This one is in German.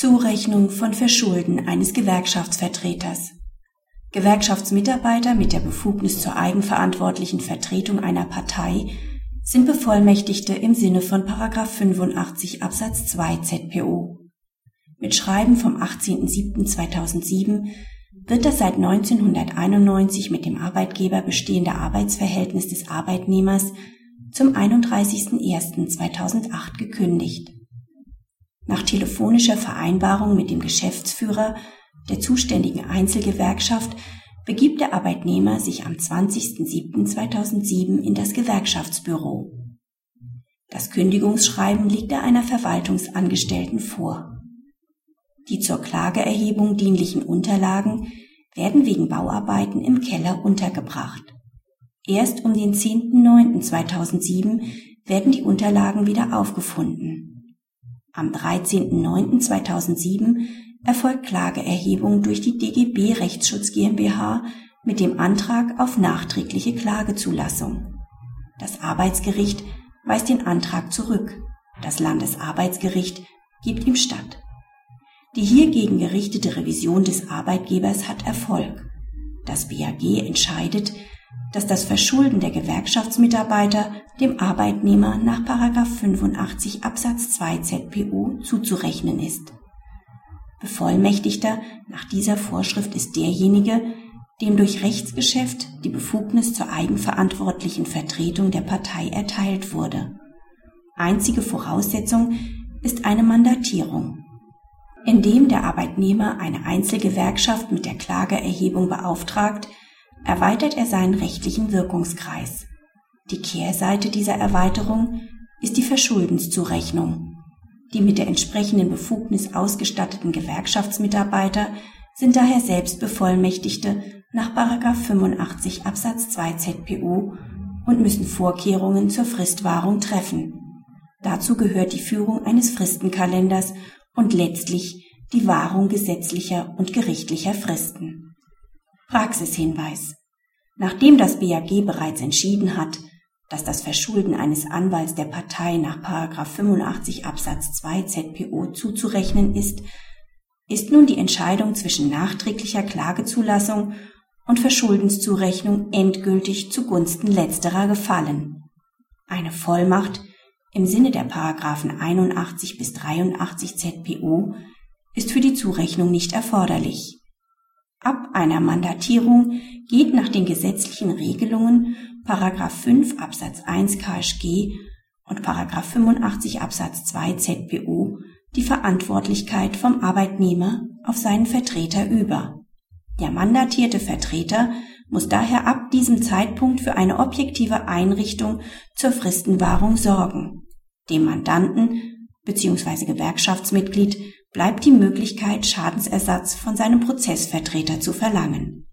Zurechnung von Verschulden eines Gewerkschaftsvertreters. Gewerkschaftsmitarbeiter mit der Befugnis zur eigenverantwortlichen Vertretung einer Partei sind Bevollmächtigte im Sinne von 85 Absatz 2 ZPO. Mit Schreiben vom 18.07.2007 wird das seit 1991 mit dem Arbeitgeber bestehende Arbeitsverhältnis des Arbeitnehmers zum 31.01.2008 gekündigt. Nach telefonischer Vereinbarung mit dem Geschäftsführer der zuständigen Einzelgewerkschaft begibt der Arbeitnehmer sich am 20.07.2007 in das Gewerkschaftsbüro. Das Kündigungsschreiben liegt er einer Verwaltungsangestellten vor. Die zur Klageerhebung dienlichen Unterlagen werden wegen Bauarbeiten im Keller untergebracht. Erst um den 10.09.2007 werden die Unterlagen wieder aufgefunden. Am 13.09.2007 erfolgt Klageerhebung durch die DGB Rechtsschutz GmbH mit dem Antrag auf nachträgliche Klagezulassung. Das Arbeitsgericht weist den Antrag zurück. Das Landesarbeitsgericht gibt ihm statt. Die hiergegen gerichtete Revision des Arbeitgebers hat Erfolg. Das BAG entscheidet, dass das Verschulden der Gewerkschaftsmitarbeiter dem Arbeitnehmer nach 85 Absatz 2 ZPO zuzurechnen ist. Bevollmächtigter nach dieser Vorschrift ist derjenige, dem durch Rechtsgeschäft die Befugnis zur eigenverantwortlichen Vertretung der Partei erteilt wurde. Einzige Voraussetzung ist eine Mandatierung indem der Arbeitnehmer eine Einzelgewerkschaft mit der Klageerhebung beauftragt, erweitert er seinen rechtlichen Wirkungskreis. Die Kehrseite dieser Erweiterung ist die Verschuldenszurechnung. Die mit der entsprechenden Befugnis ausgestatteten Gewerkschaftsmitarbeiter sind daher selbst Bevollmächtigte nach 85 Absatz 2 ZPO und müssen Vorkehrungen zur Fristwahrung treffen. Dazu gehört die Führung eines Fristenkalenders und letztlich die Wahrung gesetzlicher und gerichtlicher Fristen. Praxishinweis. Nachdem das BAG bereits entschieden hat, dass das Verschulden eines Anwalts der Partei nach 85 Absatz 2 ZPO zuzurechnen ist, ist nun die Entscheidung zwischen nachträglicher Klagezulassung und Verschuldenszurechnung endgültig zugunsten letzterer gefallen. Eine Vollmacht im Sinne der Paragraphen 81 bis 83 ZPO ist für die Zurechnung nicht erforderlich. Ab einer Mandatierung geht nach den gesetzlichen Regelungen Paragraph 5 Absatz 1 KSG und Paragraph 85 Absatz 2 ZPO die Verantwortlichkeit vom Arbeitnehmer auf seinen Vertreter über. Der mandatierte Vertreter muss daher ab diesem Zeitpunkt für eine objektive Einrichtung zur Fristenwahrung sorgen. Dem Mandanten bzw. Gewerkschaftsmitglied bleibt die Möglichkeit, Schadensersatz von seinem Prozessvertreter zu verlangen